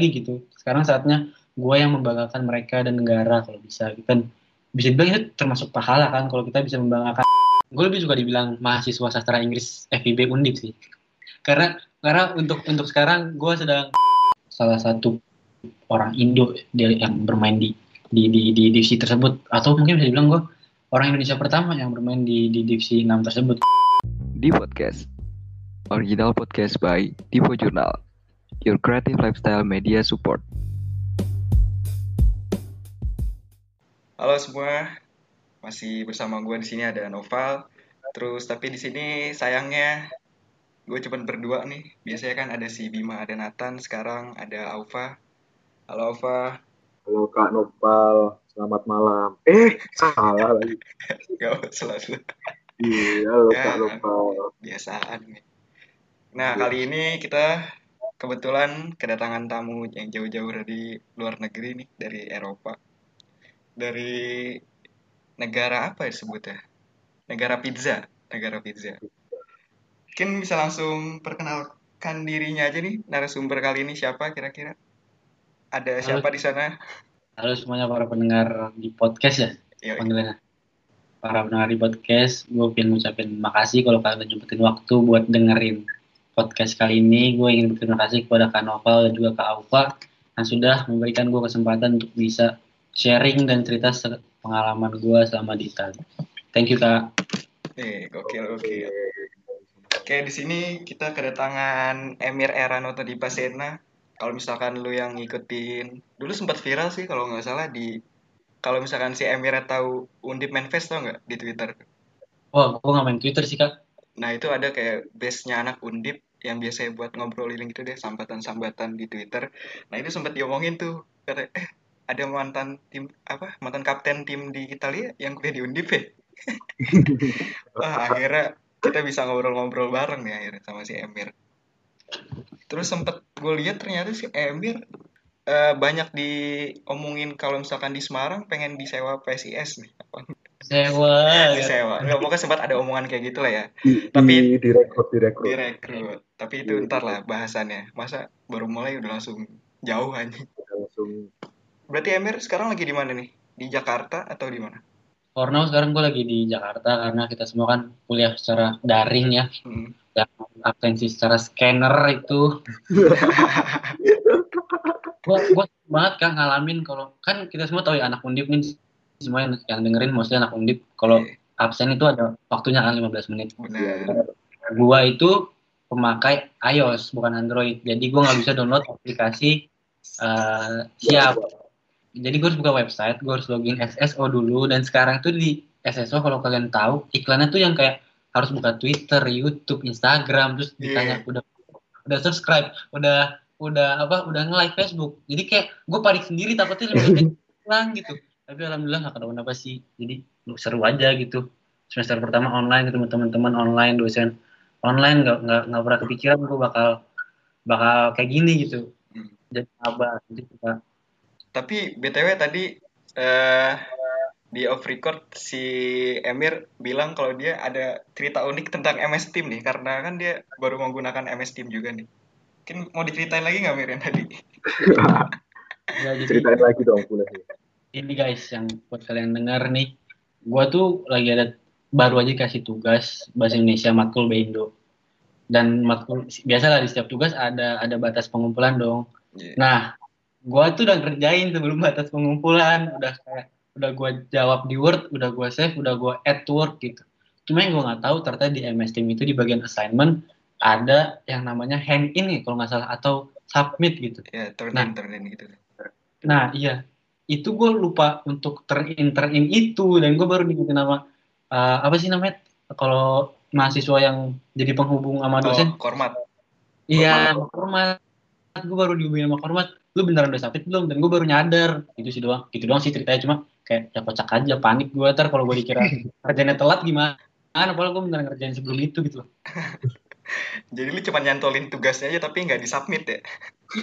lagi gitu. Sekarang saatnya gue yang membanggakan mereka dan negara kalau bisa. Kan bisa dibilang itu termasuk pahala kan kalau kita bisa membanggakan. Gue lebih suka dibilang mahasiswa sastra Inggris FIB Undip sih. Karena karena untuk untuk sekarang gue sedang salah satu orang Indo yang bermain di di di, di divisi tersebut. Atau mungkin bisa dibilang gue orang Indonesia pertama yang bermain di di divisi 6 tersebut. Di podcast original podcast by Divo Journal your creative lifestyle media support Halo semua, masih bersama gue di sini ada Noval. Terus tapi di sini sayangnya gue cuma berdua nih. Biasanya kan ada si Bima, ada Nathan. Sekarang ada Aufa. Halo Aufa. Halo Kak Noval, selamat malam. Eh, salah lagi. Gak selalu. Iya, halo Ya. Kak Noval. Biasaan nih. Nah kali ini kita kebetulan kedatangan tamu yang jauh-jauh dari luar negeri nih, dari Eropa. Dari negara apa ya disebutnya? Negara pizza. Negara pizza. Mungkin bisa langsung perkenalkan dirinya aja nih narasumber kali ini siapa kira-kira? Ada siapa di sana? halo semuanya para pendengar di podcast ya Ya, panggilannya para pendengar di podcast gue pengen ngucapin makasih kalau kalian nyempetin waktu buat dengerin podcast kali ini gue ingin berterima kasih kepada Kak Noval dan juga Kak Aufa yang sudah memberikan gue kesempatan untuk bisa sharing dan cerita pengalaman gue selama di Italia thank you Kak eh, gokil gokil. Oke, di sini kita kedatangan Emir Eranoto di Pasena. Kalau misalkan lu yang ngikutin, dulu sempat viral sih kalau nggak salah di kalau misalkan si Emir tahu Undip Manifest tau nggak di Twitter. wah gue nggak main Twitter sih Kak Nah itu ada kayak base-nya anak Undip yang biasanya buat ngobrolin gitu deh sambatan-sambatan di Twitter. Nah itu sempat diomongin tuh kata eh ada mantan tim apa mantan kapten tim di Italia yang kuliah di Undip ya. Wah akhirnya kita bisa ngobrol-ngobrol bareng nih akhirnya sama si Emir. Terus sempet gue lihat ternyata si Emir eh, banyak diomongin kalau misalkan di Semarang pengen disewa PSIS nih. Apa? sewa Disewa. Nggak, pokoknya sempat ada omongan kayak gitu lah ya. Di, Tapi- di, direkrut, direkrut. direkrut tapi itu ntar lah bahasannya. Masa baru mulai udah langsung jauh aja Langsung. Berarti Emir sekarang lagi di mana nih? Di Jakarta atau di mana? For now sekarang gue lagi di Jakarta karena kita semua kan kuliah secara daring ya. Hmm. dan absensi secara scanner itu. Gue gue banget kan ngalamin kalau kan kita semua tahu ya anak undip nih. Semua yang, yang dengerin mostly anak undip. Kalau Oke, absen itu ada waktunya kan 15 menit. Benar. Gua itu pemakai iOS bukan Android jadi gua nggak bisa download aplikasi eh, siap jadi gue harus buka website gue harus login SSO dulu dan sekarang tuh di SSO kalau kalian tahu iklannya tuh yang kayak harus buka Twitter, YouTube, Instagram terus ditanya udah udah subscribe, udah udah apa udah nge-like Facebook. Jadi kayak gue panik sendiri takutnya lebih hilang gitu. Tapi alhamdulillah nggak kenapa-napa sih. Jadi seru aja gitu. Semester pertama online ketemu teman-teman online, dosen online nggak nggak nggak pernah kepikiran gue bakal bakal kayak gini gitu. Hmm. Jadi apa gitu Kak. tapi btw tadi eh di off record si Emir bilang kalau dia ada cerita unik tentang MS Team nih karena kan dia baru menggunakan MS Team juga nih mungkin mau diceritain lagi nggak Mir yang tadi Ya, jadi ceritain lagi dong kuliahnya. ini guys yang buat kalian dengar nih gua tuh lagi ada baru aja kasih tugas bahasa Indonesia matkul Indo dan matkul biasa lah di setiap tugas ada ada batas pengumpulan dong. Iya. nah gua tuh udah ngerjain sebelum batas pengumpulan. Udah kayak udah gua jawab di Word udah gua save udah gua add to Word gitu. Cuma yang gua nggak tahu ternyata di MS Team itu di bagian assignment ada yang namanya hand in nih kalau nggak salah atau submit gitu. Ya turn Nah. in turn in gitu. Nah iya, itu gue lupa untuk turn in turn in itu. Dan gue baru diingetin nama eh, apa sih namanya kalau mahasiswa yang jadi penghubung sama dosen. oh kormat iya, Kormat. Gue baru dihubungin sama Kormat. Lu beneran udah submit belum? Dan gue baru nyadar. Itu sih doang. Gitu doang sih ceritanya cuma kayak ya kocak aja panik gue ntar kalau gue dikira kerjanya telat gimana. Padahal gue beneran ngerjain sebelum itu gitu loh. jadi lu cuma nyantolin tugasnya aja tapi nggak disubmit ya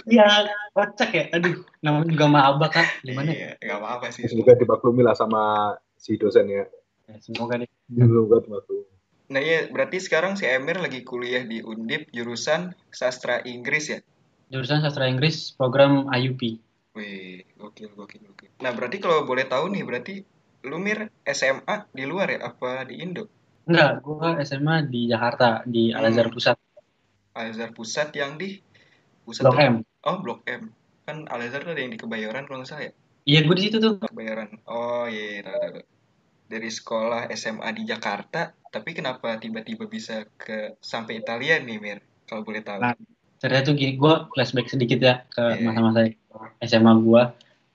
Iya, kocak ya. Aduh, namanya juga maba kan. Gimana ya? iya nggak apa-apa sih Semoga dimaklumi lah sama si dosennya. Ya, Semoga deh. Semoga dimaklumi. Nah iya, berarti sekarang si Emir lagi kuliah di Undip jurusan sastra Inggris ya? jurusan sastra Inggris program IUP. Wih, gokil, gokil, gokil. Nah, berarti kalau boleh tahu nih, berarti lu Mir SMA di luar ya, apa di Indo? Enggak, gua SMA di Jakarta di Al Azhar Hmm. Pusat, Al-Azhar Pusat yang di pusat Blok M. Oh, Blok M. Kan Al-Azhar tuh ada yang di Kebayoran kalau nggak salah ya? Iya, gue di situ tuh. Kebayoran. Oh, iya, iya, tahu, tahu. Dari sekolah SMA di Jakarta, tapi kenapa tiba-tiba bisa ke sampai Italia nih, Mir? Kalau boleh tahu. Nah, Ceritanya tuh gini, gue flashback sedikit ya ke Iya. masa-masa SMA gue.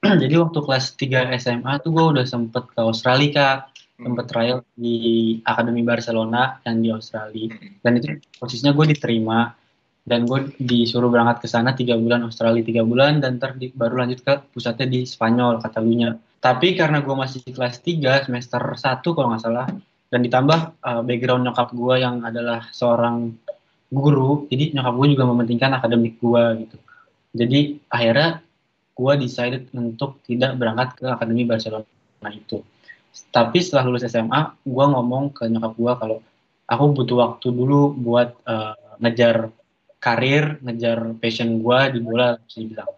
Jadi waktu kelas 3 SMA tuh gue udah sempet ke Australia, Kak. Hmm. Sempet trial di Akademi Barcelona yang di Australia. Hmm. Dan itu posisinya gue diterima. Dan gue disuruh berangkat ke sana tiga bulan, Australia tiga bulan, dan ntar di- baru lanjut ke pusatnya di Spanyol, Catalunya. Tapi karena gue masih kelas 3, semester 1 kalau nggak salah, dan ditambah uh, background nyokap gue yang adalah seorang guru, jadi nyokap gue juga mementingkan akademik gue gitu. Jadi akhirnya gue decided untuk tidak berangkat ke Akademi Barcelona itu. Tapi setelah lulus SMA, gue ngomong ke nyokap gue kalau aku butuh waktu dulu buat uh, ngejar karir, ngejar passion gue di bola, bisa dibilang.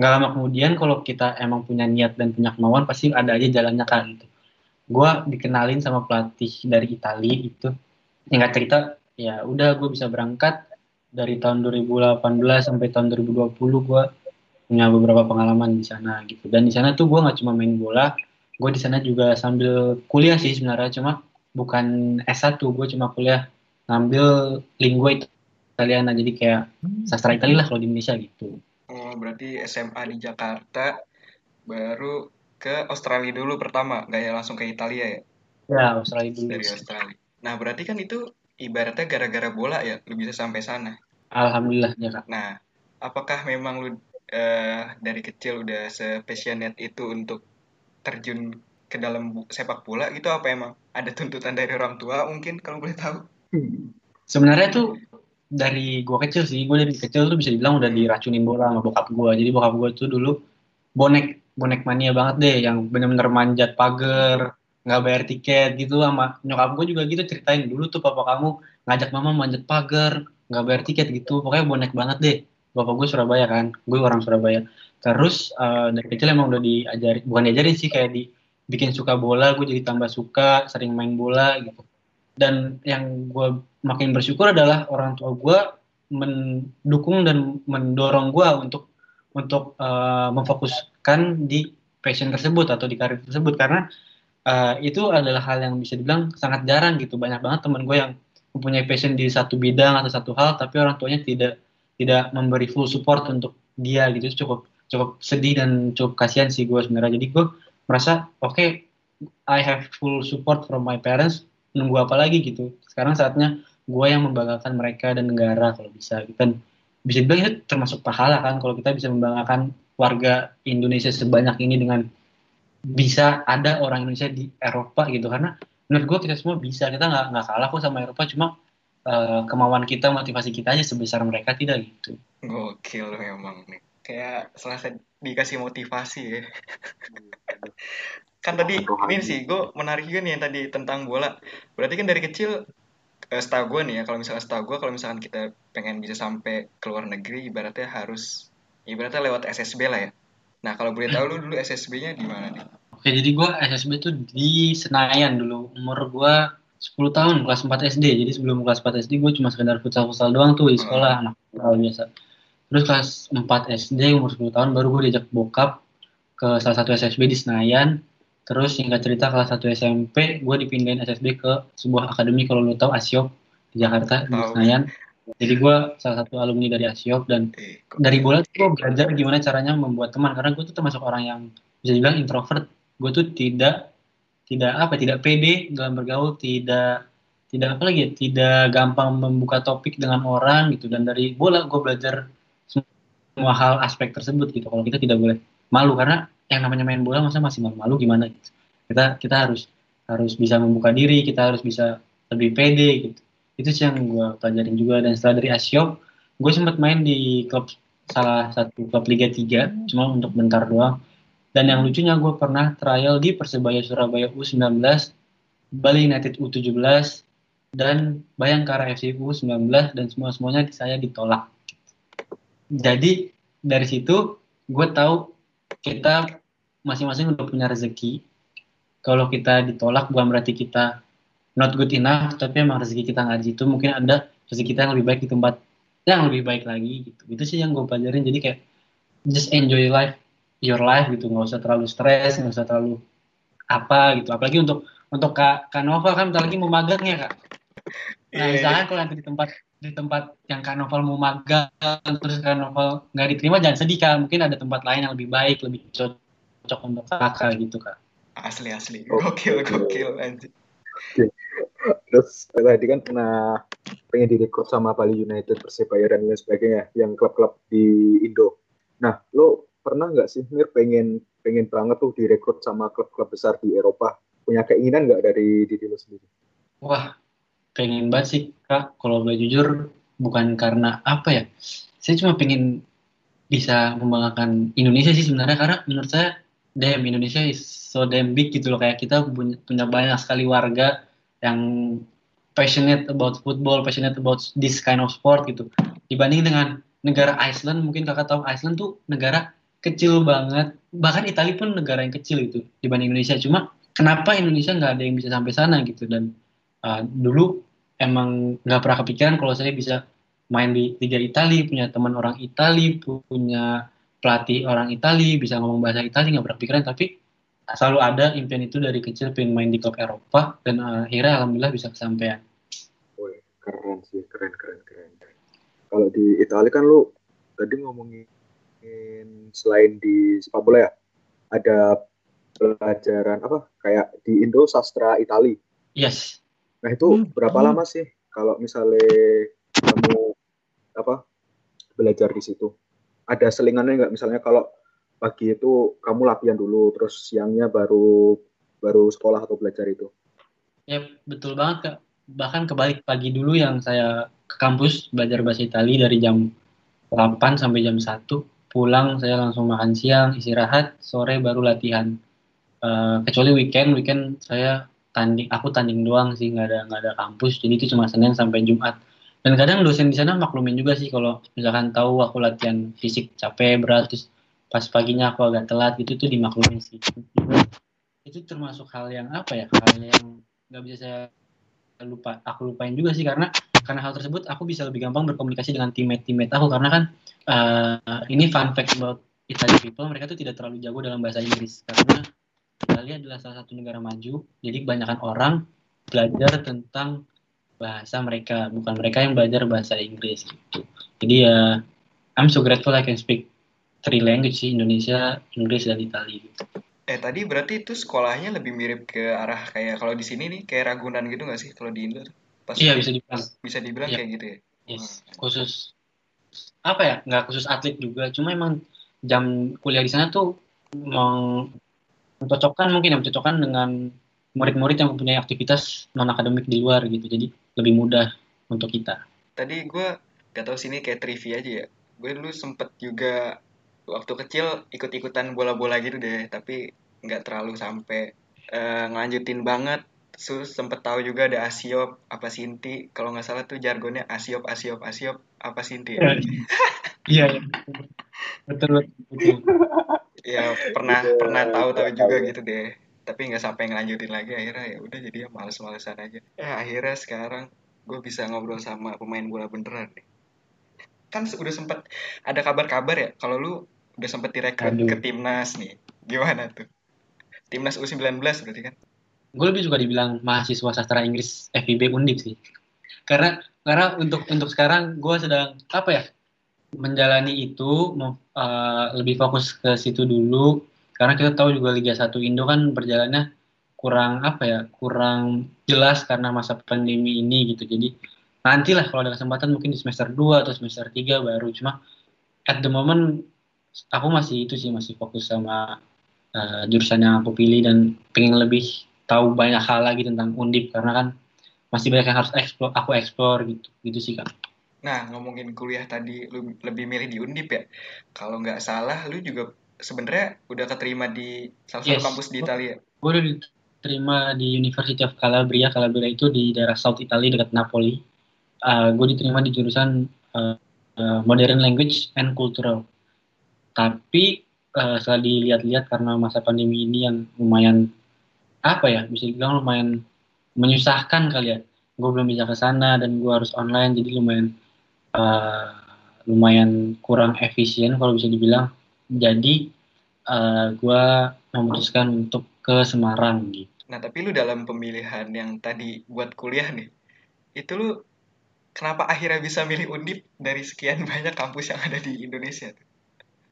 Nggak lama kemudian kalau kita emang punya niat dan punya kemauan, pasti ada aja jalannya kan gitu. Gue dikenalin sama pelatih dari Italia itu, nggak cerita, ya udah gue bisa berangkat dari tahun 2018 sampai tahun 2020 gue punya beberapa pengalaman di sana gitu. Dan di sana tuh gue nggak cuma main bola, gue di sana juga sambil kuliah sih sebenarnya, cuma bukan S1, gue cuma kuliah ngambil lingua Italiana, jadi kayak sastra Italia lah kalau di Indonesia gitu. Oh, berarti SMA di Jakarta, baru ke Australia dulu pertama, nggak ya langsung ke Italia ya? Ya, Australia dulu. Dari Australia. Nah, berarti kan itu ibaratnya gara-gara bola ya, lu bisa sampai sana. Alhamdulillah ya kak. Nah, apakah memang lu eh, dari kecil udah se-passionate itu untuk terjun ke dalam sepak bola gitu apa emang ada tuntutan dari orang tua mungkin kalau boleh tahu? Sebenarnya tuh dari gua kecil sih, gua dari kecil tuh bisa dibilang udah diracunin bola sama bokap gua. Jadi bokap gua tuh dulu bonek bonek mania banget deh, yang bener-bener manjat pagar, nggak bayar tiket gitu sama nyokap gua juga gitu ceritain dulu tuh papa kamu ngajak mama manjat pagar, nggak bayar tiket gitu, pokoknya bonek banget deh. Bapak gue Surabaya kan, gue orang Surabaya. Terus eh, dari kecil emang udah diajarin, bukan diajarin sih kayak dibikin suka bola, gue jadi tambah suka, sering main bola gitu. Dan yang gue makin bersyukur adalah orang tua gue mendukung dan mendorong gue untuk untuk eh, memfokuskan di passion tersebut atau di karir tersebut. Karena eh, itu adalah hal yang bisa dibilang sangat jarang gitu. Banyak banget teman gue yang mempunyai passion di satu bidang atau satu hal tapi orang tuanya tidak tidak memberi full support untuk dia gitu. Itu cukup cukup sedih dan cukup kasihan sih gue sebenarnya. Jadi gue merasa oke I have full support from my parents nunggu apa lagi gitu. Sekarang saatnya gue yang membanggakan mereka dan negara kalau bisa gitu. Dan bisa dibilang itu termasuk pahala kan kalau kita bisa membanggakan warga Indonesia sebanyak ini dengan bisa ada orang Indonesia di Eropa gitu. Karena menurut gue kita semua bisa. Kita nggak nggak kalah kok sama Eropa. Cuma eh, kemauan kita motivasi kita aja sebesar mereka tidak gitu. Gokil memang nih. Kayak selasa dikasih motivasi ya. Kan tadi ini sih gue menarik juga nih yang tadi tentang bola. Berarti kan dari kecil eh, setahu gue nih ya kalau misalnya setahu gue kalau misalkan kita pengen bisa sampai ke luar negeri ibaratnya harus ibaratnya lewat SSB lah ya. Nah kalau boleh tahu lu dulu SSB-nya di mana nih? oke jadi gue SSB tuh di Senayan dulu umur gue 10 tahun kelas 4 SD jadi sebelum kelas 4 SD gue cuma sekedar futsal futsal doang tuh di sekolah anak futsal biasa terus kelas 4 SD umur 10 tahun baru gue diajak bokap ke salah satu SSB di Senayan terus singkat cerita kelas 1 SMP gue dipindahin SSB ke sebuah akademi kalau lo tahu Asiop di Jakarta di. Senayan. Jadi gue salah satu alumni dari Asiop dan Eh, dari bola tuh gue belajar gimana caranya membuat teman karena gue tuh termasuk orang yang bisa dibilang introvert. Gue tuh tidak tidak apa tidak pede dalam bergaul tidak tidak apa lagi ya, tidak gampang membuka topik dengan orang gitu. Dan dari bola gue belajar semua hal aspek tersebut gitu kalau kita tidak boleh malu. Karena yang namanya main bola masa masih malu-malu gimana gitu. Kita kita harus harus bisa membuka diri kita harus bisa lebih pede gitu. Itu sih yang gue pelajarin juga. Dan setelah dari Asiop gue sempat main di klub salah satu klub Liga 3 cuma untuk bentar doang. Dan yang lucunya gue pernah trial di Persebaya Surabaya U19 Bali United U17 dan Bayangkara FC U19 dan semua semuanya saya ditolak. Jadi dari situ gue tahu kita masing-masing udah punya rezeki. Kalau kita ditolak bukan berarti kita not good enough tapi emang rezeki kita nggak di situ. Mungkin ada rezeki kita yang lebih baik di tempat yang lebih baik lagi gitu. Itu sih yang gue pelajarin. Jadi kayak just enjoy life your life gitu. Nggak usah terlalu stres nggak usah terlalu apa gitu. Apalagi untuk untuk kak kak Nova kan bentar lagi mau magang ya kak. Nah Iya, misalkan kalau nanti di tempat di tempat yang kak Novel mau magang terus kak Novel nggak diterima jangan sedih kak mungkin ada tempat lain yang lebih baik lebih cocok untuk kakak gitu kak Asli asli. Oh. Gokil gokil anjir. Terus tadi kan pernah pengen direkrut sama Bali United, Persebaya dan lain sebagainya, yang klub-klub di Indo. Nah, lo pernah nggak sih Mir pengen pengen banget tuh direkrut sama klub-klub besar di Eropa? Punya keinginan nggak dari diri lo sendiri? Wah, pengen banget sih kak. Kalau boleh jujur, bukan karena apa ya. Saya cuma pengen bisa membanggakan Indonesia sih sebenarnya karena menurut saya damn Indonesia is so damn big gitu loh kayak kita punya, banyak sekali warga yang passionate about football, passionate about this kind of sport gitu. Dibanding dengan negara Iceland, mungkin kakak tahu Iceland tuh negara kecil banget. Bahkan Italia pun negara yang kecil gitu dibanding Indonesia. Cuma kenapa Indonesia nggak ada yang bisa sampai sana gitu dan uh, dulu emang nggak pernah kepikiran kalau saya bisa main di Liga Italia, punya teman orang Italia, punya pelatih orang Italia, bisa ngomong bahasa Italia nggak pernah kepikiran tapi selalu ada impian itu dari kecil pengen main di klub Eropa dan akhirnya alhamdulillah bisa kesampaian. Keren sih, keren, keren, keren. Kalau di Italia kan lu tadi ngomongin selain di sepak bola ya, ada pelajaran apa kayak di Indo sastra Itali. Yes. Nah itu Hmm. berapa lama sih kalau misalnya kamu apa belajar di situ? Ada selingannya nggak? Misalnya kalau pagi itu kamu latihan dulu, terus siangnya baru baru sekolah atau belajar itu. Ya betul banget kak. Bahkan kebalik pagi dulu yang saya ke kampus belajar bahasa Italia dari jam 8 sampai jam 1. Pulang saya langsung makan siang, istirahat, sore baru latihan. Eh, kecuali weekend, weekend saya tanding, aku tanding doang sih, nggak ada nggak ada kampus. Jadi itu cuma Senin sampai Jumat. Dan kadang dosen di sana maklumin juga sih kalau misalkan tahu aku latihan fisik capek berat, terus pas paginya aku agak telat gitu tuh dimaklumin sih. Itu termasuk hal yang apa ya? Hal yang nggak bisa saya lupa aku lupain juga sih karena karena hal tersebut aku bisa lebih gampang berkomunikasi dengan teammate teammate aku karena kan eh, ini fun fact about Italian people mereka tuh tidak terlalu jago dalam bahasa Inggris karena Italia adalah salah satu negara maju jadi kebanyakan orang belajar tentang bahasa mereka bukan mereka yang belajar bahasa Inggris gitu jadi ya I'm so grateful I can speak three language sih Indonesia Inggris dan Italia gitu. Eh tadi berarti itu sekolahnya lebih mirip ke arah kayak kalau di sini nih kayak Ragunan gitu nggak sih kalau di Indo? Pas iya bisa dibilang bisa dibilang Iya. kayak gitu ya. Yes, khusus apa ya? Nggak khusus atlet juga, cuma emang jam kuliah di sana tuh meng- mencocokkan mungkin ya mencocokkan dengan murid-murid yang mempunyai aktivitas non akademik di luar gitu, jadi lebih mudah untuk kita. Tadi gue gak tahu sini kayak trivia aja ya. Gue dulu sempet juga waktu kecil ikut-ikutan bola-bola gitu deh, tapi nggak terlalu sampai eh, ngelanjutin banget. Terus sempet tahu juga ada Asiop, apa Sinti. Kalau nggak salah tuh jargonnya Asiop, Asiop, Asiop, apa Sinti ya. Iya, iya. betul betul. Ya pernah pernah tahu-tahu juga gitu deh. Tapi nggak sampai ngelanjutin lagi akhirnya ya udah jadi ya males-malesan aja. Eh akhirnya sekarang gue bisa ngobrol sama pemain bola beneran nih. Kan udah sempet ada kabar-kabar ya kalau lu udah sempet direkrut Aduh. ke timnas nih. Gimana tuh? Timnas U19 berarti kan? Gue lebih juga dibilang mahasiswa sastra Inggris FIB Undip sih. Karena karena untuk untuk sekarang gue sedang apa ya menjalani itu eh, lebih fokus ke situ dulu. Karena kita tahu juga Liga 1 Indo kan berjalannya kurang apa ya kurang jelas karena masa pandemi ini gitu. Jadi nantilah kalau ada kesempatan mungkin di semester 2 atau semester 3 baru. Cuma at the moment aku masih itu sih masih fokus sama eh, jurusan yang aku pilih dan pengen lebih tahu banyak hal lagi tentang undip. Karena kan masih banyak yang harus explore, aku explore gitu. Gitu sih kak Nah, ngomongin kuliah tadi, lu lebih milih di Undip ya? Kalau nggak salah, lu juga sebenarnya udah keterima di salah satu Yes. kampus di Italia. gue udah diterima di University of Calabria Calabria itu di daerah South Italia dekat Napoli gue diterima di jurusan uh, modern language and cultural. Tapi uh, setelah dilihat-lihat karena masa pandemi ini yang lumayan apa ya bisa dibilang lumayan menyusahkan kali ya. Gue belum bisa ke sana dan gue harus online jadi lumayan uh, lumayan kurang efisien kalau bisa dibilang. Jadi uh, gue memutuskan untuk ke Semarang gitu. Nah, tapi lu dalam pemilihan yang tadi buat kuliah nih, itu lu kenapa akhirnya bisa milih Undip dari sekian banyak kampus yang ada di Indonesia?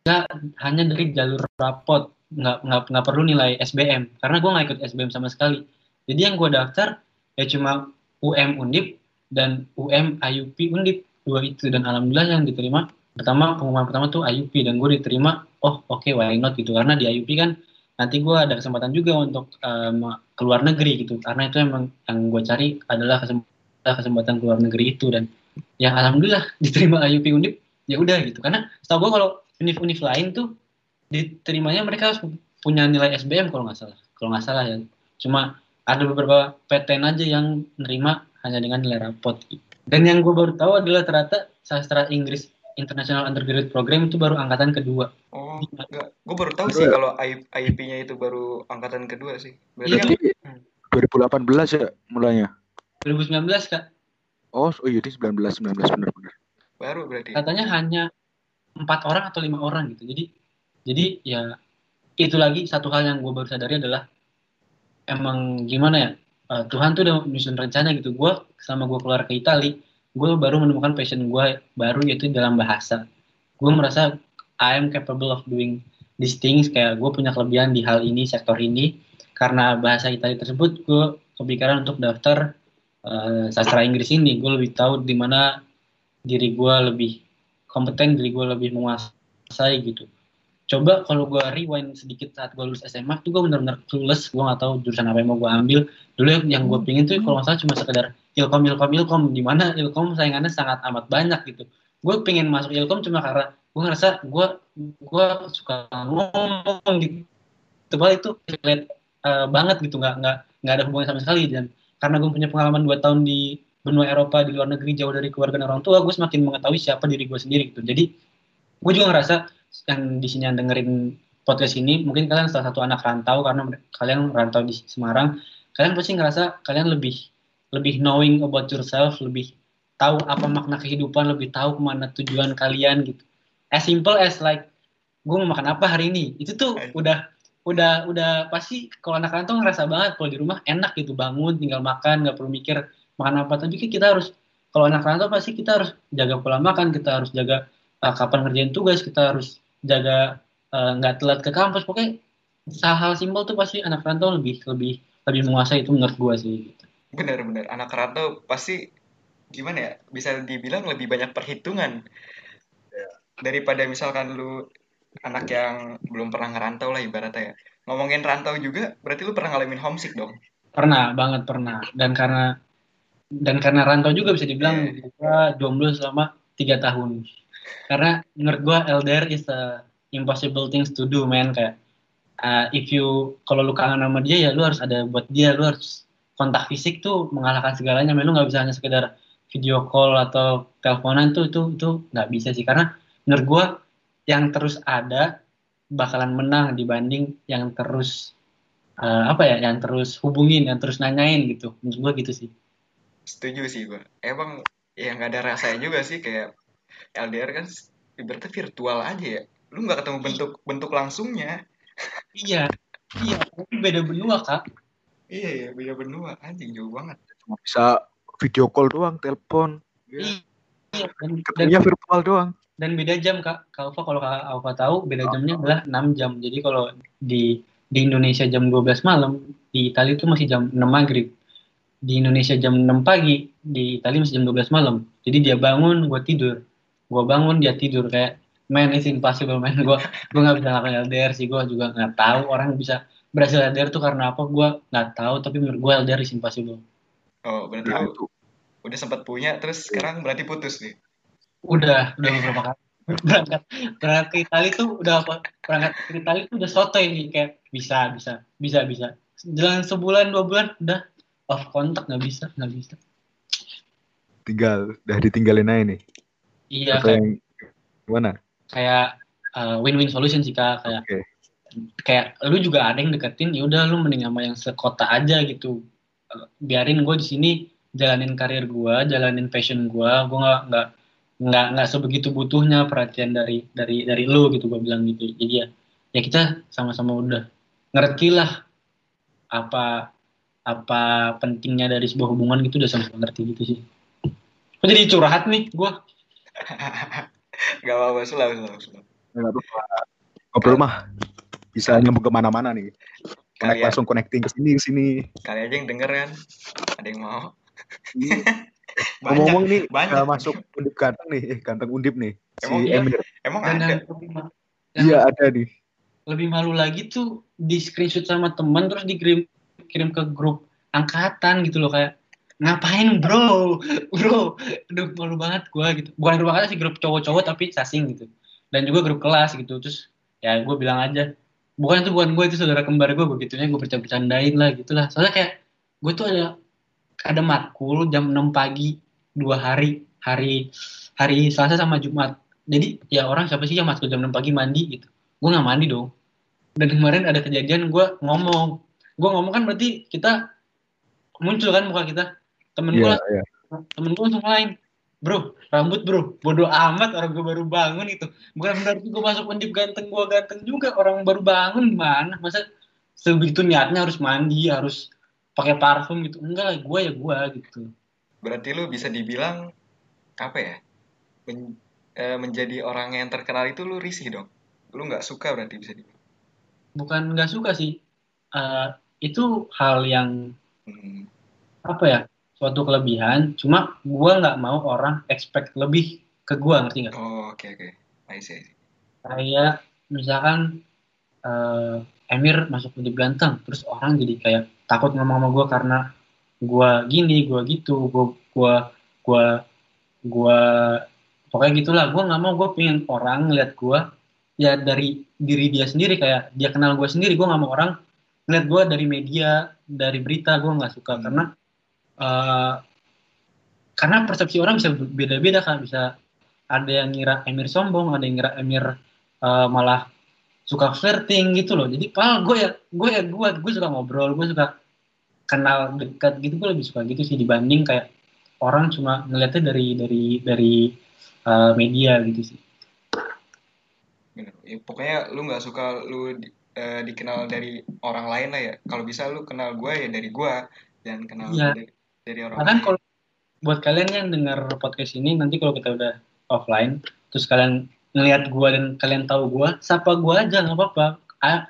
Nggak, hanya dari jalur rapot, nggak, nggak, nggak perlu nilai SBM, karena gue nggak ikut SBM sama sekali. Jadi yang gue daftar ya cuma UM Undip dan UM IUP Undip, dua itu. Dan alhamdulillah yang diterima, pertama pengumuman pertama tuh IUP, dan gue diterima, oh oke okay, why not gitu, karena di IUP kan nanti gue ada kesempatan juga untuk um, keluar negeri gitu. Karena itu emang yang gue cari adalah kesempatan kesempatan keluar negeri itu. Dan yang alhamdulillah diterima IUP Undip ya udah gitu. Karena setahu gue kalau univ-univ lain tuh diterimanya mereka harus punya nilai SBM kalau nggak salah. Kalau nggak salah ya. Cuma ada beberapa PTN aja yang nerima hanya dengan nilai rapot gitu. Dan yang gue baru tahu adalah ternyata sastra Inggris International Undergraduate Program itu baru angkatan kedua. Oh, enggak. Gue baru tahu sih kalau IIP-nya itu baru angkatan kedua sih. Berarti iya. kan, 2018 ya mulainya? 2019, Kak. Oh, oh iya, 19, 19, benar-benar. Baru berarti. Katanya hanya empat orang atau lima orang gitu. Jadi, jadi ya itu lagi satu hal yang gue baru sadari adalah emang gimana ya, uh, Tuhan tuh udah menyusun rencana gitu. Gue selama gue keluar ke Italia, gue baru menemukan passion gue baru yaitu dalam bahasa. Gue merasa I am capable of doing these things kayak gue punya kelebihan di hal ini sektor ini. Karena bahasa Italia tersebut gue kepikiran untuk daftar uh, sastra Inggris ini. Gue lebih tahu di mana diri gue lebih kompeten diri gue lebih menguasai gitu coba kalau gue rewind sedikit saat gue lulus SMA tuh gue benar-benar clueless. Gue gak tahu jurusan apa yang mau gue ambil. Dulu yang gue pingin tuh kalau nggak salah cuma sekedar ilkom ilkom ilkom. Di mana ilkom saingannya sangat amat banyak gitu. Gue pengen masuk ilkom cuma karena gue ngerasa gue gue suka ngomong gitu. Tebal itu relate uh, banget gitu. Nggak nggak nggak ada hubungan sama sekali. Dan karena gue punya pengalaman dua tahun di benua Eropa di luar negeri jauh dari keluarga dan orang tua gue semakin mengetahui siapa diri gue sendiri gitu. Jadi gue juga ngerasa yang di sini yang dengerin podcast ini mungkin kalian salah satu anak rantau karena kalian rantau di Semarang kalian pasti ngerasa kalian lebih lebih knowing about yourself lebih tahu apa makna kehidupan lebih tahu ke mana tujuan kalian gitu. As simple as like gue mau makan apa hari ini? Itu tuh udah udah udah pasti kalau anak rantau ngerasa banget kalau di rumah enak gitu bangun tinggal makan nggak perlu mikir makan apa. Tapi kita harus kalau anak rantau pasti kita harus jaga pola makan kita harus jaga uh, kapan ngerjain tugas kita harus jaga eh, nggak uh, telat ke kampus. Pokoknya hal-hal simpel tuh pasti anak rantau lebih lebih lebih menguasai itu menurut gue sih gitu. bener-bener anak rantau pasti gimana ya bisa dibilang lebih banyak perhitungan. Ya. daripada misalkan lu anak yang belum pernah ngerantau lah ibaratnya ya. Ngomongin rantau juga berarti lu pernah ngalamin homesick dong? Pernah banget pernah. Dan karena dan karena rantau juga bisa dibilang yeah. gue jomblo selama tiga tahun karena menurut gue LDR is a impossible things to do man. Kayak uh, if you kalau lu kangen sama dia ya lu harus ada buat dia. Lu harus kontak fisik tuh mengalahkan segalanya. Man lu nggak bisa hanya sekedar video call atau teleponan tuh itu itu nggak bisa sih. Karena menurut gue yang terus ada bakalan menang dibanding yang terus uh, apa ya yang terus hubungin yang terus nanyain gitu. Menurut gue gitu sih. Setuju sih gue emang yang nggak ada rasanya juga sih kayak LDR kan ibaratnya virtual aja ya. Lu nggak ketemu bentuk bentuk langsungnya. Iya. Iya beda benua kak. Iya iya beda benua. Anjing jauh banget. Cuma bisa video call doang telepon. Iya. Dan, ketemunya virtual doang. dan beda jam kak. Kalva kalau kak Alfa tahu beda oh. jamnya adalah 6 jam. Jadi kalau di di Indonesia jam 12 malam di Italia itu masih jam 6 maghrib. Di Indonesia jam 6 pagi di Italia masih jam 12 malam. Jadi dia bangun gue tidur gue bangun dia tidur kayak main itu impossible man. Gue gue nggak bisa ngelakuin LDR sih gue juga nggak tahu orang bisa berhasil LDR tuh karena apa gue nggak tahu tapi menurut gue LDR is impossible. Oh berarti nah, itu. udah sempat punya terus sekarang berarti putus nih? Udah udah beberapa kali. Berangkat berangkat ke Italia tuh udah apa berangkat ke Italia tuh udah soto ini kayak bisa bisa bisa bisa. Jalan sebulan dua bulan udah off kontak nggak bisa nggak bisa. Tinggal udah ditinggalin aja nih iya Atau kayak yang gimana? kayak uh, win-win solution sih kak kayak Oke. kayak lu juga ada yang deketin ya udah lu mending sama yang sekota aja gitu Eh, biarin gue di sini jalanin karir gue jalanin passion gue gue nggak nggak nggak nggak sebegitu butuhnya perhatian dari dari dari lu gitu gue bilang gitu jadi ya ya kita sama-sama udah ngerti lah apa apa pentingnya dari sebuah hubungan gitu udah sama-sama ngerti gitu sih kok jadi curhat nih gue Gak apa-apa, selalu, selalu, selalu. Nggak apa-apa. Ngobrol mah bisa nyambung ke mana-mana nih. Connect Kalian, langsung connecting ke sini ke sini. kali aja yang denger kan. Ada yang mau. Banyak. Ngomong-ngomong nih banyak. eh, masuk undip ganteng nih, eh ganteng undip nih. Si Emang iya? Emir. Emang dan ada. Iya ada nih. lebih malu lagi tuh di screenshot sama teman terus dikirim kirim ke grup angkatan gitu loh kayak ngapain bro? Bro aduh malu banget gua gitu. Bukan grup angkatan sih grup cowok-cowok tapi sasing gitu. Dan juga grup kelas gitu. Terus ya gue bilang aja. Bukan itu bukan gue itu saudara kembar gue begitunya gue bercanda-bercandain lah gitulah. Soalnya kayak gue tuh ada ada matkul jam 6 pagi dua hari. Hari hari Selasa sama Jumat. Jadi ya orang siapa sih yang matkul jam 6 pagi mandi gitu? Gue nggak mandi dong. Dan kemarin ada kejadian gue ngomong. Gue ngomong kan berarti kita muncul kan muka kita temen gue Iya, iya. temen gue langsung lain bro rambut bro bodoh amat orang gue baru bangun itu bukan berarti gue masuk undip ganteng gue ganteng juga orang baru bangun gimana masa sebegitu niatnya harus mandi harus pakai parfum gitu enggak lah gue ya gue gitu Berarti lu bisa dibilang apa ya? Men- eh, menjadi orang yang terkenal itu lu risih dong. Lu nggak suka berarti bisa dibilang. bukan nggak suka sih Eh, itu hal yang Hmm. apa ya suatu kelebihan cuma gue nggak mau orang expect lebih ke gue ngerti nggak Oh, oke oke. I see. I see. kayak misalkan eh, Emir masuk undip ganteng terus orang jadi kayak takut ngomong sama gue karena gue gini gue gitu gue gue gue gue pokoknya gitulah gue nggak mau gue pengen orang ngeliat gue ya dari diri dia sendiri kayak dia kenal gue sendiri gue nggak mau orang ngeliat gue dari media dari berita gue nggak suka karena eh, karena persepsi orang bisa beda-beda kan bisa ada yang ngira Emir sombong ada yang ngira Emir eh, malah suka flirting gitu loh jadi pal gue ya gue ya gue gue suka ngobrol gue suka kenal dekat gitu gue lebih suka gitu sih dibanding kayak orang cuma ngeliatnya dari dari dari eh, media gitu sih. Ya, pokoknya lu nggak suka lu di- eh, dikenal dari orang lain lah ya. Kalau bisa lu kenal gue ya dari gue, jangan kenal Iya. dari, dari orang bahkan kalau buat kalian yang dengar podcast ini nanti kalau kita udah offline terus kalian ngelihat gua dan kalian tahu gua sapa gua aja nggak apa-apa. I,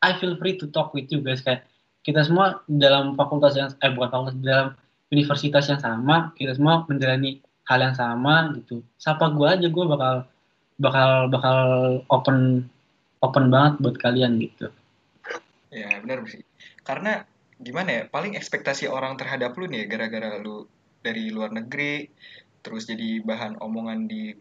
I feel free to talk with you guys. Kayak kita semua dalam fakultas yang eh bukan fakultas dalam universitas yang sama kita semua menjalani hal yang sama gitu. Sapa gua aja gua bakal bakal bakal open open banget buat kalian gitu. Ya benar sih. Karena gimana ya, paling ekspektasi orang terhadap lu nih ya, gara-gara lu dari luar negeri, terus jadi bahan omongan di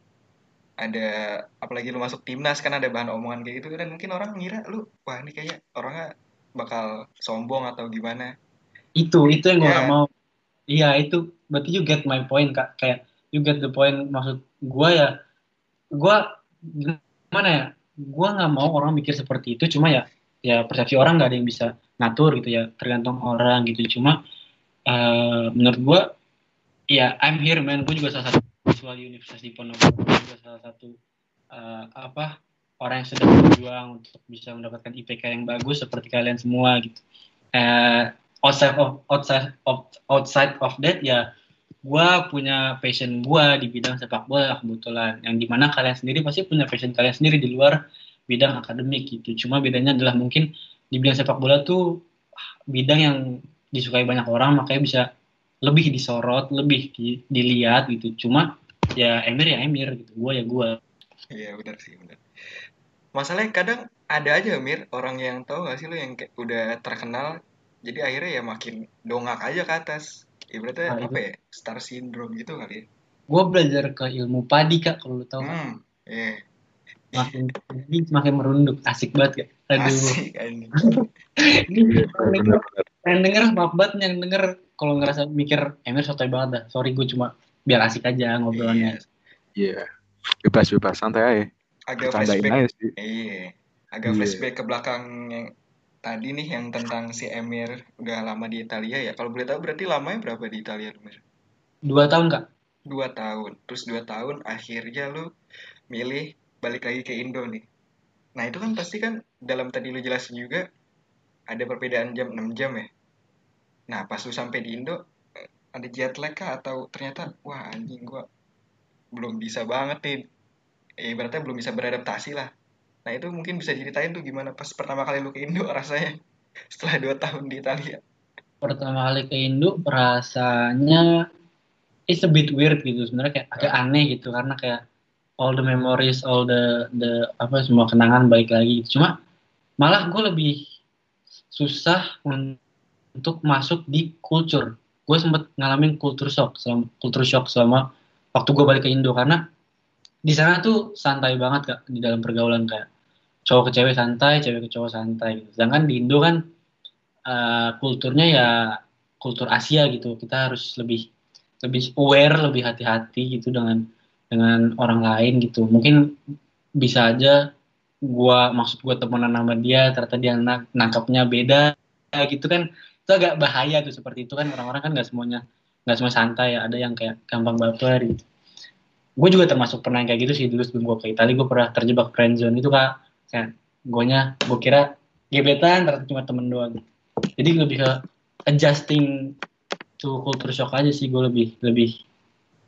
ada apalagi lu masuk timnas kan ada bahan omongan kayak gitu dan mungkin orang ngira lu wah ini kayaknya orangnya bakal sombong atau gimana. itu itu yang gue gak mau. Iya itu berarti you get my point kak. Kayak you get the point maksud gue ya gue gimana ya gue nggak mau orang mikir seperti itu cuma ya ya persepsi orang nggak ada yang bisa ngatur gitu ya tergantung orang gitu. Cuma eh, menurut gue ya I'm here man. Gue juga salah satu siswa di Universitas Diponegoro. Juga salah satu eh, apa orang yang sedang berjuang untuk bisa mendapatkan IPK yang bagus seperti kalian semua gitu. Eh outside of outside of outside of that ya gue punya passion gue di bidang sepak bola kebetulan. Yang di mana kalian sendiri pasti punya passion kalian sendiri di luar bidang akademik gitu. Cuma bedanya adalah mungkin di bidang sepak bola tuh bidang yang disukai banyak orang makanya bisa lebih disorot lebih di- dilihat gitu cuma ya Emir ya Emir gitu gue ya gue Iya benar sih benar. Masalahnya kadang ada aja Mir orang yang tahu gak sih lu yang kayak udah terkenal jadi akhirnya ya makin dongak aja ke atas. Ibaratnya Nah, apa ya? Star syndrome gitu kali ya. gue belajar ke ilmu padi kak kalau lu tahu Hmm, iya. makin makin merunduk asik banget kak aduh Asik anjing. ini yang denger, Benar-benar. yang denger maaf banget yang denger kalau ngerasa mikir Emir sotoy banget dah sorry gue cuma biar asik aja ngobrolnya Iya. Iya. bebas bebas santai aja agak Bercandain flashback aja sih iya agak Iya. flashback ke belakang yang tadi nih yang tentang si Emir udah lama di Italia ya kalau boleh tahu berarti lamanya berapa di Italia lu Mir? Dua tahun kak. dua tahun terus dua tahun akhirnya lu milih balik lagi ke Indo nih nah itu kan pasti kan dalam tadi lu jelasin juga ada perbedaan jam 6 jam ya? Nah pas lu sampai di Indo eh, ada jet lag kah? Atau ternyata wah anjing gua belum bisa banget nih. Eh, ibaratnya belum bisa beradaptasi lah. Nah itu mungkin bisa ceritain tuh gimana pas pertama kali lu ke Indo rasanya setelah dua tahun di Italia. Pertama kali ke Indo rasanya it's a bit weird gitu. Sebenarnya kayak agak aneh gitu karena kayak all the memories, all the the apa semua kenangan balik lagi. gitu. Cuma malah gue lebih susah un- untuk masuk di culture. Gue sempet ngalamin culture shock selama culture shock selama waktu gue balik ke Indo karena di sana tuh santai banget kak di dalam pergaulan kayak cowok ke cewek santai, cewek ke cowok santai. Gitu. Sedangkan di Indo kan eh, kulturnya ya kultur Asia gitu. Kita harus lebih lebih aware, lebih hati-hati gitu dengan dengan orang lain gitu. Mungkin bisa aja gua maksud gua temenan sama dia ternyata dia nak- nangkapnya beda gitu kan. Itu agak bahaya tuh seperti itu kan orang-orang kan nggak semuanya nggak semua santai ya. Ada yang kayak gampang baper gitu. Gue juga termasuk pernah kayak gitu sih dulu sebelum gue ke Italia gue pernah terjebak friendzone itu kak kayak gue gue kira gebetan ternyata cuma temen doang jadi lebih ke adjusting to culture shock aja sih gue lebih lebih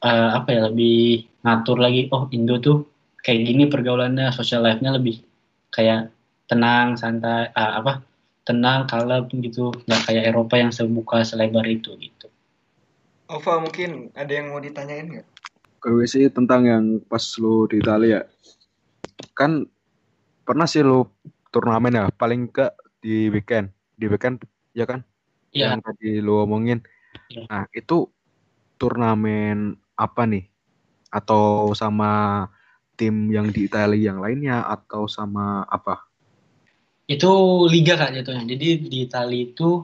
eh, apa ya lebih ngatur lagi oh Indo tuh kayak gini pergaulannya social life-nya lebih kayak tenang santai ah, apa tenang kalem gitu. Nggak kayak Eropa yang sebuka selebar itu gitu. Ova mungkin ada yang mau ditanyain nggak? Gue sih tentang yang pas lu di Italia kan pernah sih lu turnamen ya paling ke di weekend. Di weekend ya kan? Iya, yang tadi lu omongin. Iya. nah itu turnamen apa nih atau sama tim yang di Italia yang lainnya atau sama apa? Itu liga kak jatuhnya. Jadi di Italia itu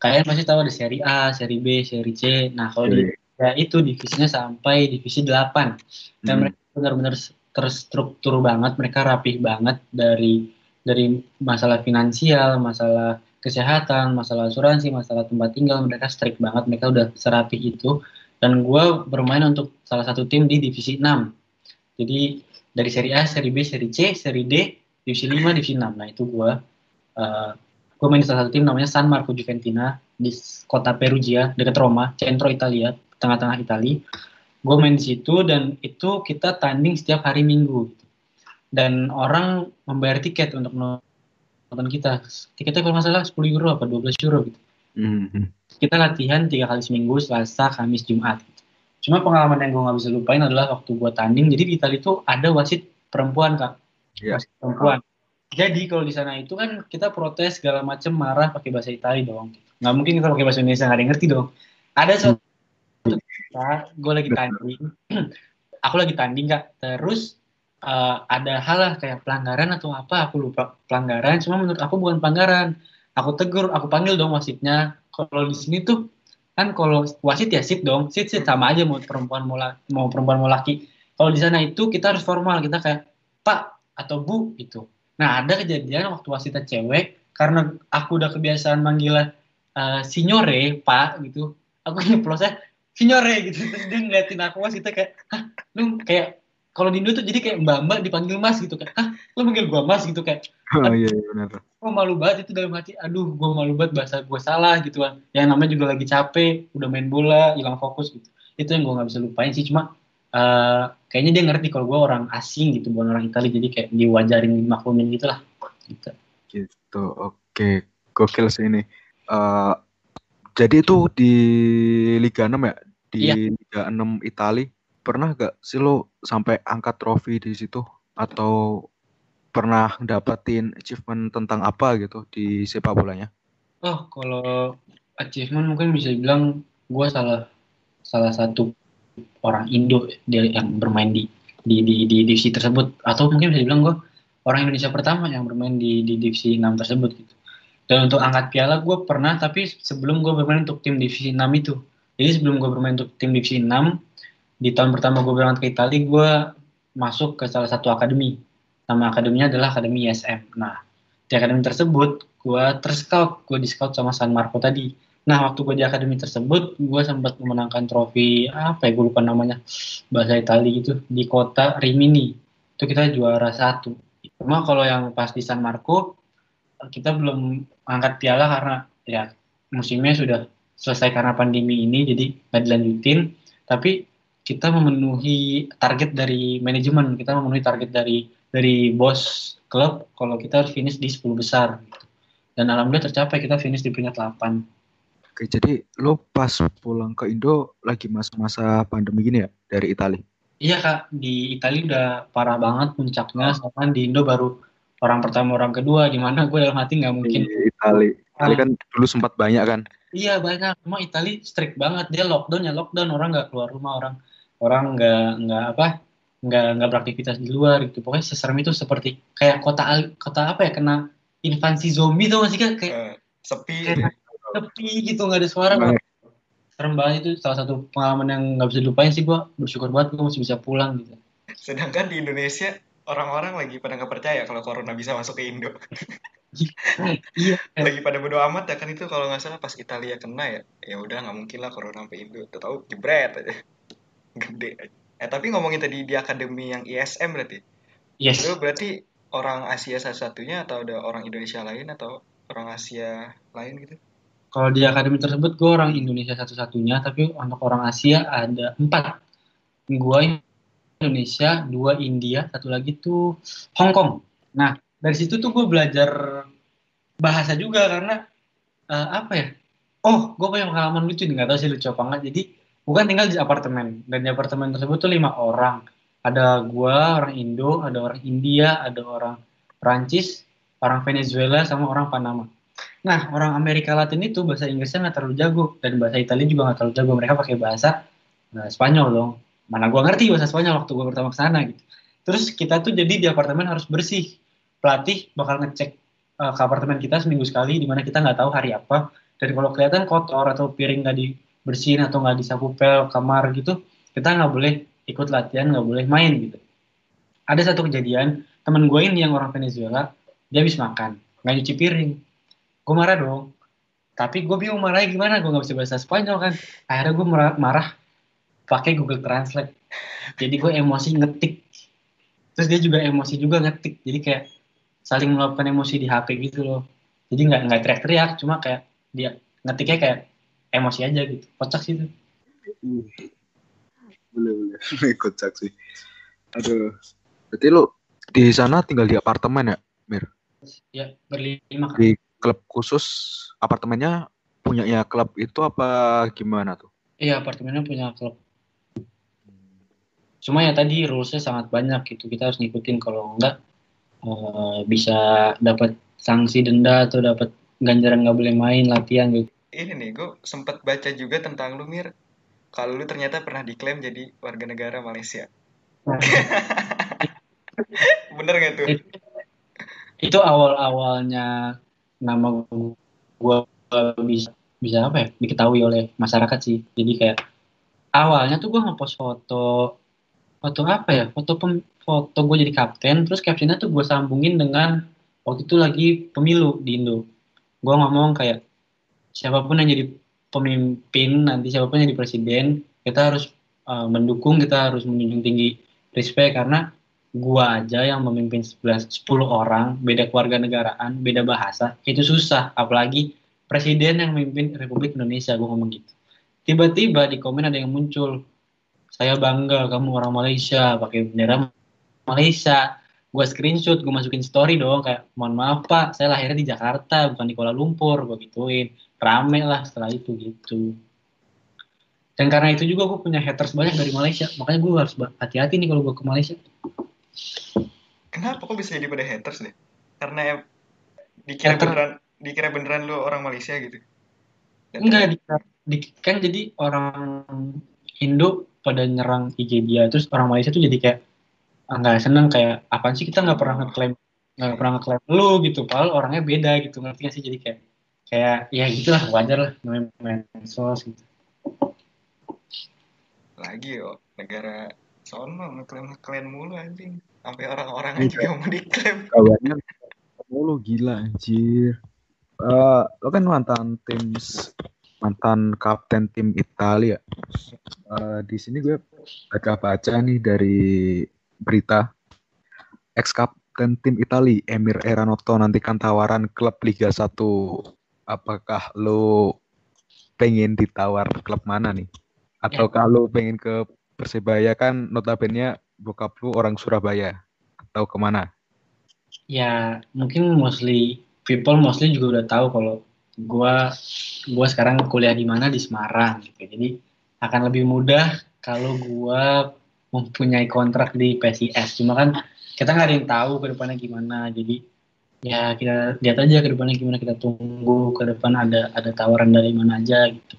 kalian pasti tahu ada seri A, seri B, seri C. Nah, kalau di ya itu divisinya sampai divisi 8 dan Hmm. mereka benar-benar terstruktur banget mereka rapih banget dari dari masalah finansial masalah kesehatan masalah asuransi masalah tempat tinggal. Mereka strict banget mereka udah serapih itu dan gue bermain untuk salah satu tim di divisi 6 jadi dari seri A seri B seri C seri D divisi 5 divisi 6 nah itu gue uh, gue main di salah satu tim namanya San Marco Juventina di kota Perugia dekat Roma centro Italia tengah-tengah Italia gue main di situ dan itu kita tanding setiap hari minggu. Dan orang membayar tiket untuk nonton kita. Tiketnya kalau nggak salah 10 euro apa 12 euro gitu Mhm. kita latihan tiga kali seminggu Selasa Kamis Jumat. Cuma pengalaman yang gue nggak bisa lupain adalah waktu gue tanding. Jadi di Italia itu ada wasit perempuan kak. Iya. wasit perempuan. Jadi kalau di sana itu kan kita protes segala macem marah pakai bahasa Italia dong. Nggak mungkin kita pakai bahasa Indonesia nggak ada yang ngerti dong. Ada suatu gue lagi tanding. Aku lagi tanding kak. Terus eh, ada hal lah kayak pelanggaran atau apa aku lupa pelanggaran. Cuma menurut aku bukan pelanggaran aku tegur aku panggil dong wasitnya. Kalau di sini tuh kan kalau wasit ya sit dong. Sit sit sama aja mau perempuan mau la- mau perempuan mau laki. Kalau di sana itu kita harus formal kita kayak pak atau bu gitu. Nah ada kejadian waktu wasitnya cewek karena aku udah kebiasaan manggilnya eh, signore pak gitu. Aku nyeplosnya signore gitu. Terus dia ngeliatin aku wasitnya kayak hah lu kayak kalau di Indo tuh jadi kayak mbak mbak dipanggil mas gitu kayak hah lu manggil gua mas gitu kayak oh iya iya, benar. gue malu banget itu dalam hati. Aduh gue malu banget bahasa gue salah gitu kan. Yang namanya juga lagi capek udah main bola hilang fokus gitu. Itu yang gue nggak bisa lupain sih. Cuma eh, kayaknya dia ngerti kalau gue orang asing gitu bukan orang Italia jadi kayak diwajarin dimaklumin gitu lah gitu. gitu oke. Gokil sih ini. Eh, jadi itu di Liga 6 ya? Di Iya. Liga 6 Itali pernah gak sih lo sampai angkat trofi di situ? Atau pernah dapetin achievement tentang apa gitu di sepak bolanya? Oh kalau achievement mungkin bisa dibilang gue salah salah satu orang Indo yang bermain di di di, di divisi tersebut. Atau mungkin bisa dibilang gue orang Indonesia pertama yang bermain di di divisi 6 tersebut gitu. Dan untuk angkat piala gue pernah tapi sebelum gue bermain untuk tim divisi 6 itu. Jadi sebelum gue bermain untuk tim divisi 6 di tahun pertama gue berangkat ke Italia gue masuk ke salah satu akademi. Nama akademinya adalah Akademi ISM. Nah, di akademi tersebut gue terscout, gue di scout sama San Marco tadi. Nah, waktu gue di akademi tersebut, gue sempat memenangkan trofi apa ya, gue lupa namanya, bahasa Italia gitu, di kota Rimini. Itu kita juara satu. Cuma kalau yang pas di San Marco, kita belum angkat piala karena ya musimnya sudah selesai karena pandemi ini, jadi nggak dilanjutin. Tapi kita memenuhi target dari manajemen, kita memenuhi target dari dari bos klub kalau kita harus finish di 10 besar gitu. Dan alhamdulillah tercapai kita finish di peringkat 8. Oke, jadi lo pas pulang ke Indo lagi masa-masa pandemi gini ya dari Italia? Iya kak, di Italia udah parah banget puncaknya, oh. di Indo baru orang pertama orang kedua, gimana gue dalam hati nggak mungkin. Di Italia, Italia kan dulu sempat banyak kan? Iya banyak, cuma Italia strict banget, dia lockdown ya lockdown, orang nggak keluar rumah, orang orang nggak nggak apa nggak nggak beraktivitas di luar gitu. Pokoknya seserem itu seperti kayak kota kota apa ya kena invasi zombie tuh masih kayak uh, sepi. kayak sepi gitu nggak ada suara. Nah. serem banget itu salah satu pengalaman yang nggak bisa dilupain sih gua. Bersyukur banget gua masih bisa pulang gitu. Sedangkan di Indonesia orang-orang lagi pada nggak percaya kalau corona bisa masuk ke Indo. Iya lagi pada bodo amat ya kan itu kalau nggak salah pas Italia kena ya ya udah nggak mungkin lah corona sampai Indo. Tahu jebret aja gede. Eh tapi ngomongin tadi di akademi yang ISM berarti? Yes. Itu berarti orang Asia satu-satunya atau ada orang Indonesia lain atau orang Asia lain gitu? Kalau di akademi tersebut gue orang Indonesia satu-satunya tapi untuk orang Asia ada empat. Gue Indonesia dua India satu lagi tuh Hong Kong. Nah dari situ tuh gue belajar bahasa juga karena uh, apa ya? Oh gue punya pengalaman lucu nggak tahu sih lucu apa enggak jadi bukan tinggal di apartemen. Dan di apartemen tersebut tuh lima orang. Ada gua orang Indo ada orang India ada orang Prancis orang Venezuela sama orang Panama. Nah orang Amerika Latin itu bahasa Inggrisnya nggak terlalu jago. Dan bahasa Italia juga nggak terlalu jago. Mereka pakai bahasa nah, Spanyol dong. Mana gua ngerti bahasa Spanyol waktu gua pertama ke sana gitu. Terus kita tuh jadi di apartemen harus bersih. Pelatih bakal ngecek uh, ke apartemen kita seminggu sekali di mana kita nggak tahu hari apa. Dan kalau kelihatan kotor atau piring nggak bersihin atau nggak disapu pel kamar gitu kita nggak boleh ikut latihan nggak boleh main gitu. Ada satu kejadian temen gue ini yang orang Venezuela dia habis makan nggak nyuci piring. Gue marah dong. Tapi gue bingung marahnya gimana gue nggak bisa bahasa Spanyol kan. Akhirnya gue marah, marah pakai Google Translate. Jadi gue emosi ngetik. Terus dia juga emosi juga ngetik. Jadi kayak saling melakukan emosi di HP gitu loh. Jadi nggak nggak teriak-teriak cuma kayak dia ngetiknya kayak emosi aja gitu. Kocak sih itu. Boleh boleh. Kocak sih. Aduh. Berarti lu di sana tinggal di apartemen ya Mir? Ya berlima kan? di klub khusus apartemennya punya ya klub itu apa gimana tuh? Iya apartemennya punya klub. Cuma ya tadi rulesnya sangat banyak gitu. Kita harus ngikutin. Kalau enggak uh, bisa dapat sanksi denda atau dapat ganjaran nggak boleh main latihan gitu ini nih gue sempet baca juga tentang lu Mir. Kalau lu ternyata pernah diklaim jadi warga negara Malaysia. Bener gak tuh? Itu, itu awal awalnya nama gue bisa bisa apa ya? Diketahui oleh masyarakat sih. Jadi kayak awalnya tuh gue ngepost foto foto apa ya? Foto pem, foto gue jadi kapten terus captionnya tuh gue sambungin dengan waktu itu lagi pemilu di Indo. Gue ngomong kayak siapa pun yang jadi pemimpin nanti siapa pun yang jadi presiden kita harus uh, mendukung kita harus menjunjung tinggi respect karena gua aja yang memimpin 11 10 orang beda keluarga negaraan beda bahasa itu susah. Apalagi presiden yang memimpin Republik Indonesia gua ngomong gitu. Tiba-tiba di komen ada yang muncul saya bangga kamu orang Malaysia pakai bendera Malaysia. Gue screenshot gue masukin story dong kayak mohon maaf pak saya lahirnya di Jakarta bukan di Kuala Lumpur gue gituin rame lah setelah itu gitu. Dan karena itu juga gue punya haters banyak dari Malaysia. Makanya gue harus hati-hati nih kalau gue ke Malaysia. Kenapa kok bisa jadi pada haters deh? Karena dikira Hater. beneran dikira beneran lu orang Malaysia gitu. Dan enggak dikira, di, kan jadi orang Indo pada nyerang IG dia terus orang Malaysia tuh jadi kayak ah, nggak ah, seneng kayak apa sih kita nggak pernah ngeklaim nggak pernah ngeklaim lu gitu. Padahal orangnya beda gitu ngerti gak sih? Jadi kayak kayak ya gitulah wajar lah namanya medsos gitu lagi yo negara sono ngeklaim ngeklaim mulu anjing. Sampai orang-orang Iya. juga mau diklaim. Kawannya mulu gila anjir. Eh, lo kan mantan tim mantan kapten tim Italia. Eh, di sini gue baca baca nih dari berita. Ex kapten tim Italia Emir Eranotto nantikan tawaran klub Liga 1 apakah lo pengen ditawar klub mana nih? Atau kalau pengen ke Persebaya kan notabene bokap lu orang Surabaya. Atau ke mana ya mungkin mostly people mostly juga udah tahu kalau gua gua sekarang kuliah di mana? Di Semarang gitu. Jadi akan lebih mudah kalau gua mempunyai kontrak di PSIS cuma kan kita nggak ada yang tahu ke depannya gimana. Jadi ya kita lihat aja ke depannya gimana kita tunggu ke depan ada ada tawaran dari mana aja gitu.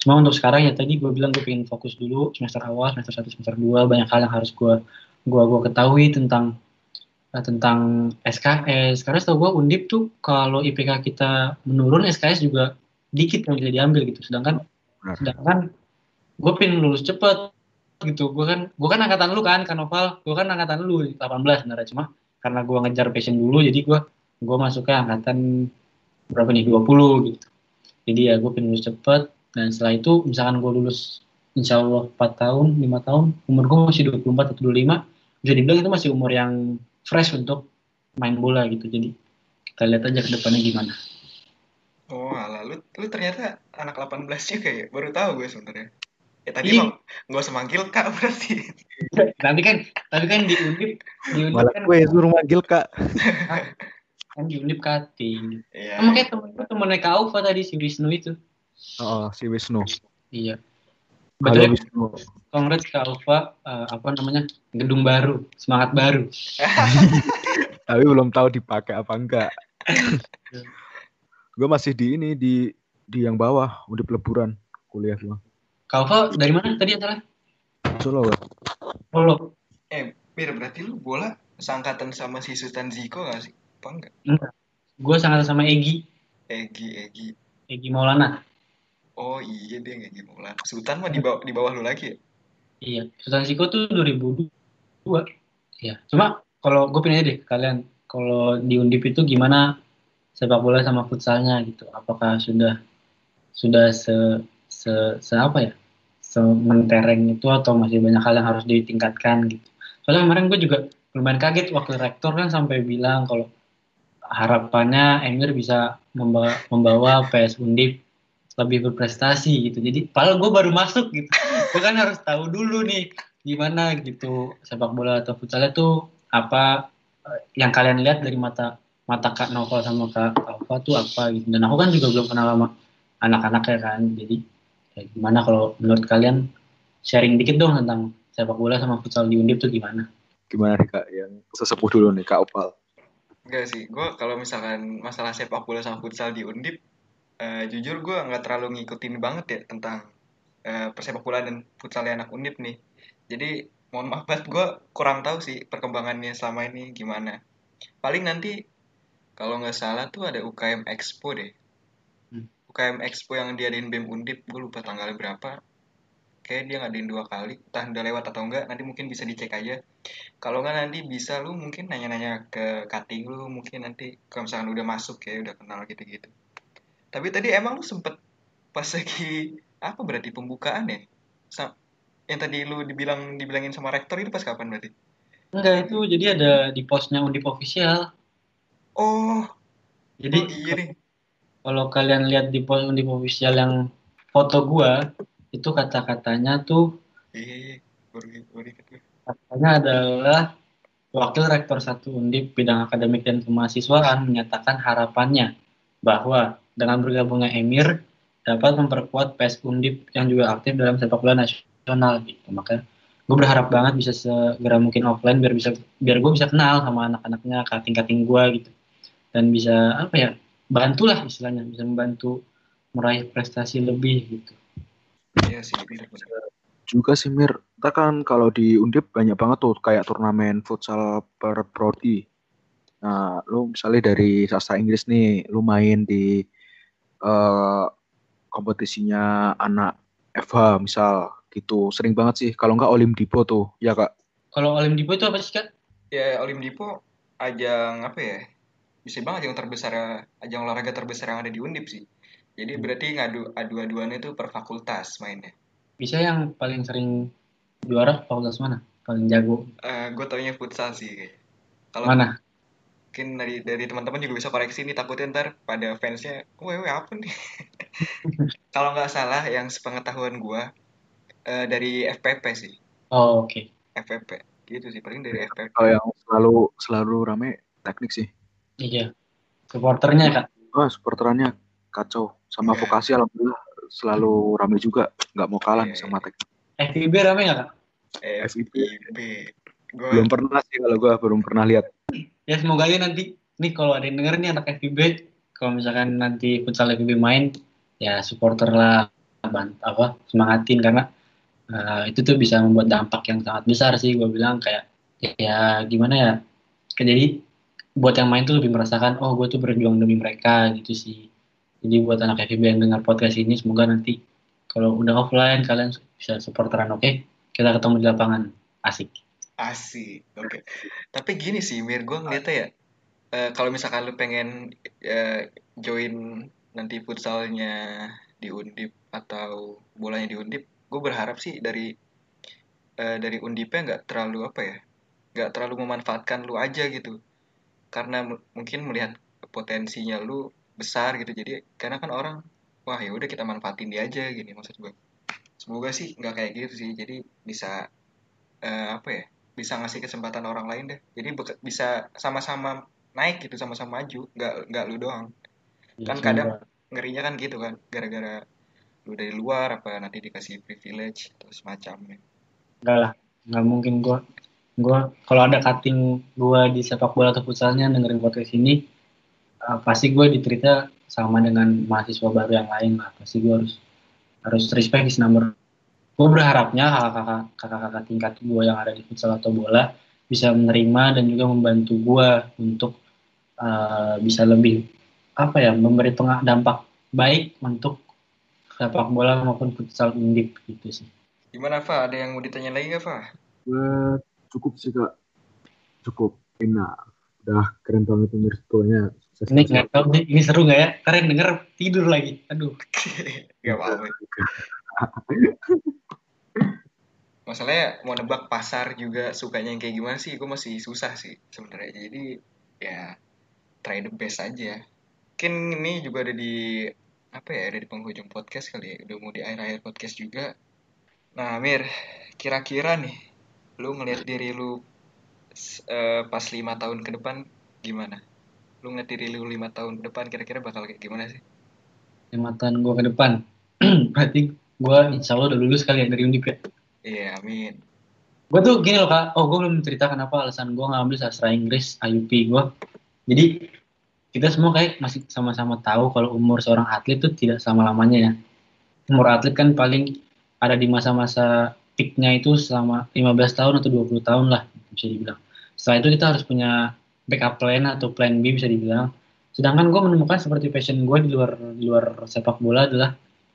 Cuma untuk sekarang ya tadi gue bilang gue pengen fokus dulu semester awal semester 1 semester 2 banyak hal yang harus gue gua gua ketahui tentang eh, tentang SKS karena setahu gue undip tuh kalau IPK kita menurun SKS juga dikit yang bisa diambil gitu. Sedangkan Benar. sedangkan gue pengen lulus cepet gitu. Gue kan gue kan angkatan lu kan Kanoval gue kan angkatan lu 18 sebenarnya. Cuma karena gue ngejar passion dulu jadi gue gue masuknya angkatan berapa nih 20 gitu. Jadi ya gue pengen lulus cepet. Dan setelah itu misalkan gue lulus insya Allah 4 tahun 5 tahun umur gue masih 24 atau 25 bisa dibilang itu masih umur yang fresh untuk main bola gitu. Jadi kita lihat aja ke depannya gimana. Oh alah lu lu ternyata anak 18 juga ya? Baru tahu gue sebenarnya ya tadi Ih. mah nggak usah manggil kak berarti. Tapi kan tapi kan di undip di undip malah kan, gue suruh manggil kak. Kan di undip cutting Iya. sama kayak temen gue temennya Kak Aufa tadi si Wisnu itu. Oh si Wisnu. Iya. Halo Betul Wisnu. Kongres Kak Aufa. Eh, apa namanya? Gedung baru semangat baru. Tapi belum tahu dipakai apa enggak. Gue masih di ini di di yang bawah udah peleburan kuliah gue Aufa dari mana? Tadi asalnya Solo Solo. Eh Bir berarti lu bola seangkatan sama si Sultan Ziko gak sih? Apa enggak? Gue sangat sama Egi Egi Egi Egi Maulana. Oh iya dia nggak gimana Sultan mah di bawah di bawah lu lagi ya? Iya, Sultan Siko tuh 2002. Iya, cuma kalau gue pindah deh ke kalian, kalau di Undip itu gimana sepak bola sama futsalnya gitu? Apakah sudah sudah se se, se apa ya? Sementereng itu atau masih banyak hal yang harus ditingkatkan gitu? Soalnya kemarin gue juga lumayan kaget waktu rektor kan sampai bilang kalau harapannya Emir bisa membawa, membawa PS Undip lebih berprestasi gitu. Jadi padahal gue baru masuk gitu. gue kan harus tahu dulu nih gimana gitu sepak bola atau futsalnya tuh apa yang kalian lihat dari mata mata Kak Novel sama Kak Alfa tuh apa gitu. Dan aku kan juga belum kenal sama anak-anaknya kan. Jadi ya gimana kalau menurut kalian sharing dikit dong tentang sepak bola sama futsal di Undip tuh gimana? gimana nih kak yang sesepuh dulu nih kak Opal Enggak sih, gue kalau misalkan masalah sepak bola sama futsal di Undip, eh, jujur gue nggak terlalu ngikutin banget ya tentang eh, persepak bola dan futsal anak Undip nih. Jadi mohon maaf banget, gue kurang tahu sih perkembangannya selama ini gimana. Paling nanti kalau nggak salah tuh ada UKM Expo deh. UKM Expo yang diadain BEM Undip, gue lupa tanggalnya berapa. Kayak dia ngadain dua kali, entah udah lewat atau enggak, nanti mungkin bisa dicek aja. Kalau nggak nanti bisa lu mungkin nanya-nanya ke cutting lu, mungkin nanti kalau misalkan udah masuk ya, udah kenal gitu-gitu. Tapi tadi emang lu sempet pas lagi apa berarti pembukaan ya? Sa- yang tadi lu dibilang dibilangin sama rektor itu pas kapan berarti? Enggak itu jadi ada di postnya Undip official. Oh, Jadi oh iya nih. Kalau kalian lihat di post Undip official yang foto gua itu kata-katanya tuh gue. katanya adalah Wakil Rektor 1 Undip bidang akademik dan kemahasiswaan menyatakan harapannya bahwa dengan bergabungnya Emir dapat memperkuat PES Undip yang juga aktif dalam sepak bola nasional gitu. Maka gue berharap banget bisa segera mungkin offline biar bisa biar gue bisa kenal sama anak-anaknya kating-kating gue gitu dan bisa apa ya bantulah istilahnya bisa membantu meraih prestasi lebih gitu. Iya sih, benar-benar. juga sih Mir kita kan kalau di Undip banyak banget tuh kayak turnamen futsal per prodi nah lu misalnya dari sastra Inggris nih lu main di eh, kompetisinya anak FH misal gitu. Sering banget sih. Kalau nggak Olim Dipo tuh, ya kak. Kalau Olim Dipo itu apa sih kak? Ya Olim Dipo ajang apa ya? Bisa banget ajang terbesar ajang olahraga terbesar yang ada di Undip sih. Jadi berarti ngadu adu-aduannya itu per fakultas mainnya. Bisa yang paling sering juara fakultas mana? Paling jago? Eh gue taunya futsal sih kayak. Kalau Mana? mungkin dari dari teman-teman juga bisa koreksi nih takutnya ntar pada fansnya, weh weh apa nih? Kalau nggak salah yang sepengetahuan gua eh, dari FPP sih, Oh oke. FPP gitu sih paling dari FPP. Kalau yang selalu selalu rame teknik sih. Iya. Supporternya kak? Wah, supporterannya kacau. Sama Iya. vokasi alhamdulillah selalu rame juga. Nggak mau kalah nih Iya, sama teknik. FIB rame nggak kak? FIB. Gua Belum pernah sih kalau gue belum pernah lihat. Ya semoga aja nanti nih kalau ada yang denger nih anak FIB, kalau misalkan nanti futsal FIB main, ya supporter lah, bant- apa semangatin karena eh, itu tuh bisa membuat dampak yang sangat besar sih. Gue bilang kayak ya gimana ya, jadi buat yang main tuh lebih merasakan, oh gue tuh berjuang demi mereka gitu sih. Jadi buat anak FIB yang dengar podcast ini, semoga nanti kalau udah offline kalian bisa supporteran oke, kita ketemu di lapangan, asik. asik. Oke. Tapi gini sih, Mir, gua ngeliatnya ya. eh, kalau misalkan lu pengen eh, join nanti futsalnya di Undip atau bolanya di Undip, gue berharap sih dari eh, dari Undipnya nggak terlalu apa ya, nggak terlalu memanfaatkan lu aja gitu. Karena mu- mungkin melihat potensinya lu besar gitu. Jadi karena kan orang, wah ya udah kita manfaatin dia aja gini maksud gue. Semoga sih nggak kayak gitu sih. Jadi bisa eh, apa ya? Bisa ngasih kesempatan orang lain deh. Jadi bisa sama-sama naik gitu, sama-sama maju. Nggak nggak lu doang. Ya, Kan kadang ngerinya kan gitu kan gara-gara lu dari luar apa nanti dikasih privilege atau semacamnya Enggak lah, nggak mungkin gua. Gua kalau ada cutting gua di sepak bola atau futsalnya dengerin podcast ini, eh, pasti gue diterita sama dengan mahasiswa baru yang lain lah. Pasti gue harus harus respect is number. Gue berharapnya kakak-kakak tingkat gue yang ada di futsal atau bola bisa menerima dan juga membantu gue untuk eh, bisa lebih apa ya memberi penga- dampak baik untuk sepak bola maupun futsal undip gitu sih. gimana Fa ada yang mau ditanya lagi nggak Fa Gue cukup sih kak. Cukup enak. Udah keren banget pemirsa Sukses Ini nggak tahu nih, ini seru nggak ya? Kalian denger tidur lagi. Aduh. Gak apa-apa. Masalahnya mau nebak pasar juga sukanya yang kayak gimana sih? Gue masih susah sih sebenarnya. Jadi ya try the best aja. Mungkin ini juga ada di apa ya? Ada di penghujung podcast kali ya. Udah mau di akhir-akhir podcast juga. Nah, Mir, kira-kira nih, lu ngelihat diri lu eh, pas lima tahun ke depan gimana? Lu ngeliat diri lu lima tahun ke depan kira-kira bakal kayak gimana sih? Lima tahun gue ke depan. Berarti gue insya Allah udah lulus kali ya dari Undip ya. Iya, amin. Gue tuh gini loh kak. Oh gue belum cerita kenapa alasan gue ngambil sastra Inggris IUP gue. Jadi kita semua kayak masih sama-sama tahu kalau umur seorang atlet tuh tidak selama-lamanya ya. Umur atlet kan paling ada di masa-masa peaknya itu selama 15 tahun atau 20 tahun lah bisa dibilang. Setelah itu kita harus punya backup plan atau plan B bisa dibilang. Sedangkan gue menemukan seperti passion gue di luar di luar sepak bola adalah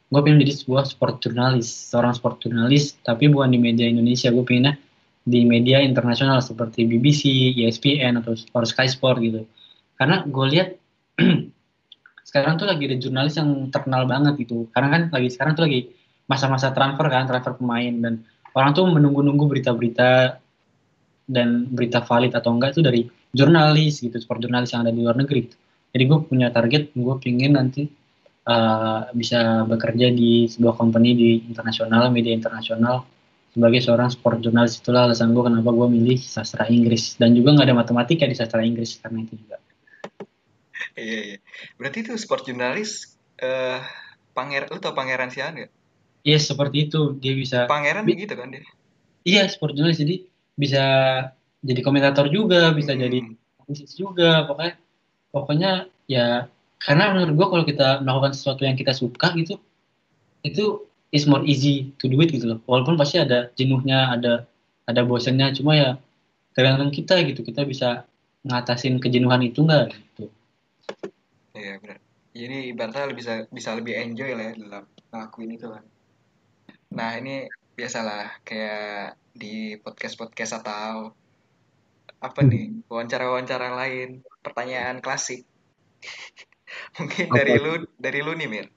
gue pengen jadi sebuah sport jurnalis, seorang sport jurnalis, tapi bukan di media Indonesia, gue pengennya di media internasional seperti BBC, ESPN atau Sport Sky Sport gitu. Karena gue lihat sekarang tuh lagi ada jurnalis yang terkenal banget gitu. Karena kan lagi sekarang tuh lagi masa-masa transfer kan, transfer pemain dan orang tuh menunggu-nunggu berita-berita dan berita valid atau enggak itu dari jurnalis gitu, sport jurnalis yang ada di luar negeri. Gitu. Jadi gue punya target, gue pengen nanti uh, bisa bekerja di sebuah company di internasional, media internasional sebagai seorang sport jurnalis itulah alasan gue kenapa gue milih sastra Inggris dan juga nggak ada matematika di sastra Inggris karena itu juga. Iya, iya. Berarti itu sport jurnalis eh panger lu tau pangeran Sian nggak? Iya seperti itu dia bisa. Pangeran Bi- gitu kan dia. Iya sport jurnalis jadi bisa jadi komentator juga, bisa Hmm. jadi musisi juga, pokoknya pokoknya ya karena menurut gue kalau kita melakukan sesuatu yang kita suka gitu itu is more easy to do it gitu loh walaupun pasti ada jenuhnya ada ada bosannya cuma ya tergantung kita gitu kita bisa ngatasin kejenuhan itu enggak gitu Iya benar. Jadi ibaratnya bisa bisa lebih enjoy lah ya dalam ngelakuin itu kan. Nah ini biasalah kayak di podcast-podcast atau apa nih wawancara-wawancara lain pertanyaan klasik. Mungkin dari Apa? lu dari lu nih Mir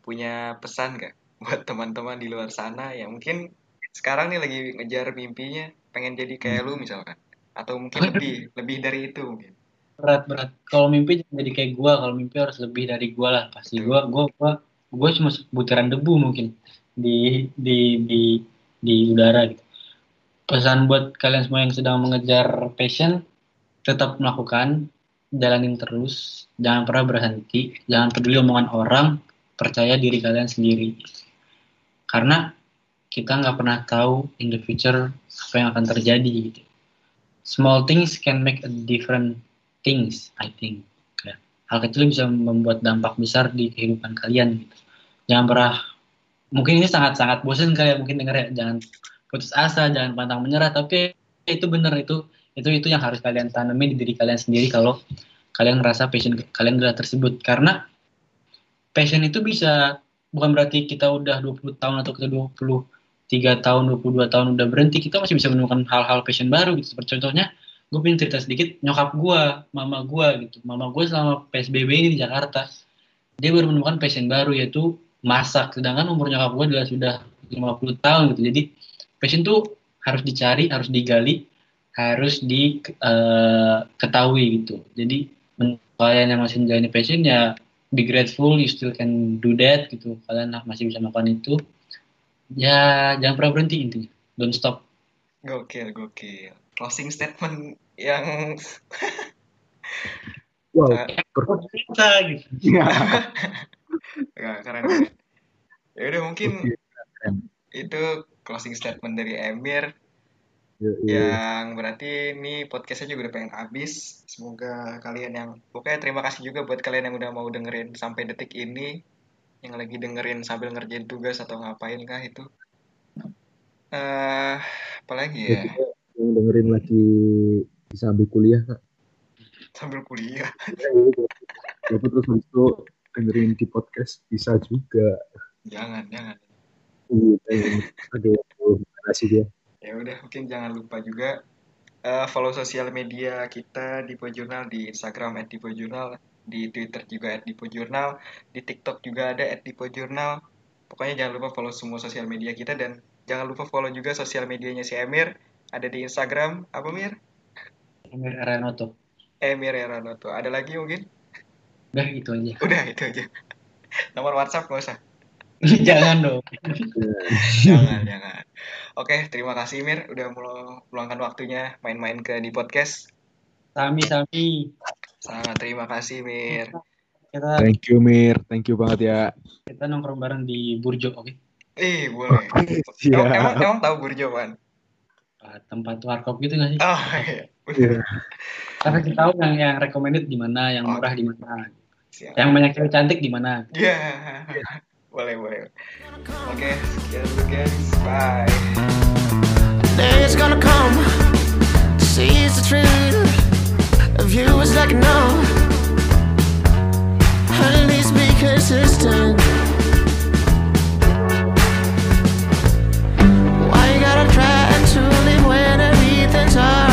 punya pesan gak buat teman-teman di luar sana yang mungkin sekarang nih lagi ngejar mimpinya pengen jadi kayak lu misalkan? Atau mungkin lebih lebih dari itu mungkin? Berat berat. Kalau mimpi jadi kayak gua kalau mimpi harus lebih dari gua lah pasti. Gua gua gua gua cuma butiran debu mungkin di di di di udara gitu. Pesan buat kalian semua yang sedang mengejar passion tetap melakukan jalanin terus jangan pernah berhenti jangan peduli omongan orang percaya diri kalian sendiri. Karena kita nggak pernah tahu in the future apa yang akan terjadi gitu. Small things can make a different things I think. Hal kecil bisa membuat dampak besar di kehidupan kalian gitu. Jangan pernah mungkin ini sangat sangat bosan kalian mungkin denger ya jangan putus asa jangan pantang menyerah tapi itu benar itu itu itu yang harus kalian tanami di diri kalian sendiri kalau kalian ngerasa passion kalian udah tersebut. Karena passion itu bisa bukan berarti kita udah 20 tahun atau kita 23 tahun 22 tahun udah berhenti kita masih bisa menemukan hal-hal passion baru gitu. Seperti contohnya gue pengen cerita sedikit nyokap gue mama gue gitu. Mama gue selama psbb ini di Jakarta dia baru menemukan passion baru yaitu masak. Sedangkan umur nyokap gue adalah sudah 50 tahun gitu. Jadi passion tuh harus dicari harus digali harus diketahui gitu. Jadi kalian yang masih menjalani passion ya be grateful you still can do that gitu. Kalian masih bisa melakukan itu ya jangan pernah berhenti intinya. Don't stop. Gokil gokil. Closing statement yang Wow, Eh, kita gitu Nggak, keren ya udah mungkin Oke, keren. itu closing statement dari Emir Ya, ya. yang berarti ini podcastnya juga udah pengen habis. Semoga kalian yang pokoknya terima kasih juga buat kalian yang udah mau dengerin sampai detik ini yang lagi dengerin sambil ngerjain tugas atau ngapain kah itu. Eh apalagi ya? Yang dengerin lagi bisa ambil kuliah kak. sambil kuliah. Tapi terus habis itu dengerin di podcast bisa juga. jangan jangan. Iya, ada yang kasih dia. ya udah mungkin jangan lupa juga eh, follow sosial media kita di Pojurnal di Instagram @dipojurnal di Twitter juga @dipojurnal di TikTok juga ada @dipojurnal pokoknya jangan lupa follow semua sosial media kita dan jangan lupa follow juga sosial medianya si Emir ada di Instagram. Apa Mir? Emir Aranoto Emir Eranoto ada lagi mungkin udah gitu aja. Udah itu aja. Nomor WhatsApp nggak usah. Jangan dong. Jangan jangan. Oke terima kasih Mir. Udah melu- meluangkan waktunya main-main ke di podcast. Sami sami. Sangat terima kasih Mir. Kita Thank you Mir, thank you banget ya. kita nongkrong bareng di Burjo oke? Eh, boleh. Siap. Emang, emang, emang tahu Burjo, Pan? Ah, tempat warkop gitu nggak sih? Oh, iya. Iya. karena kita tahu yang yang recommended di mana yang murah di mana Siap. Yang banyak cewek cantik? Iya. Yeah. boleh, boleh. Oke, okay, sekian dulu guys. Bye. Gonna come to the truth of you is like no. Be consistent. Why you gotta try to live when everything's hard?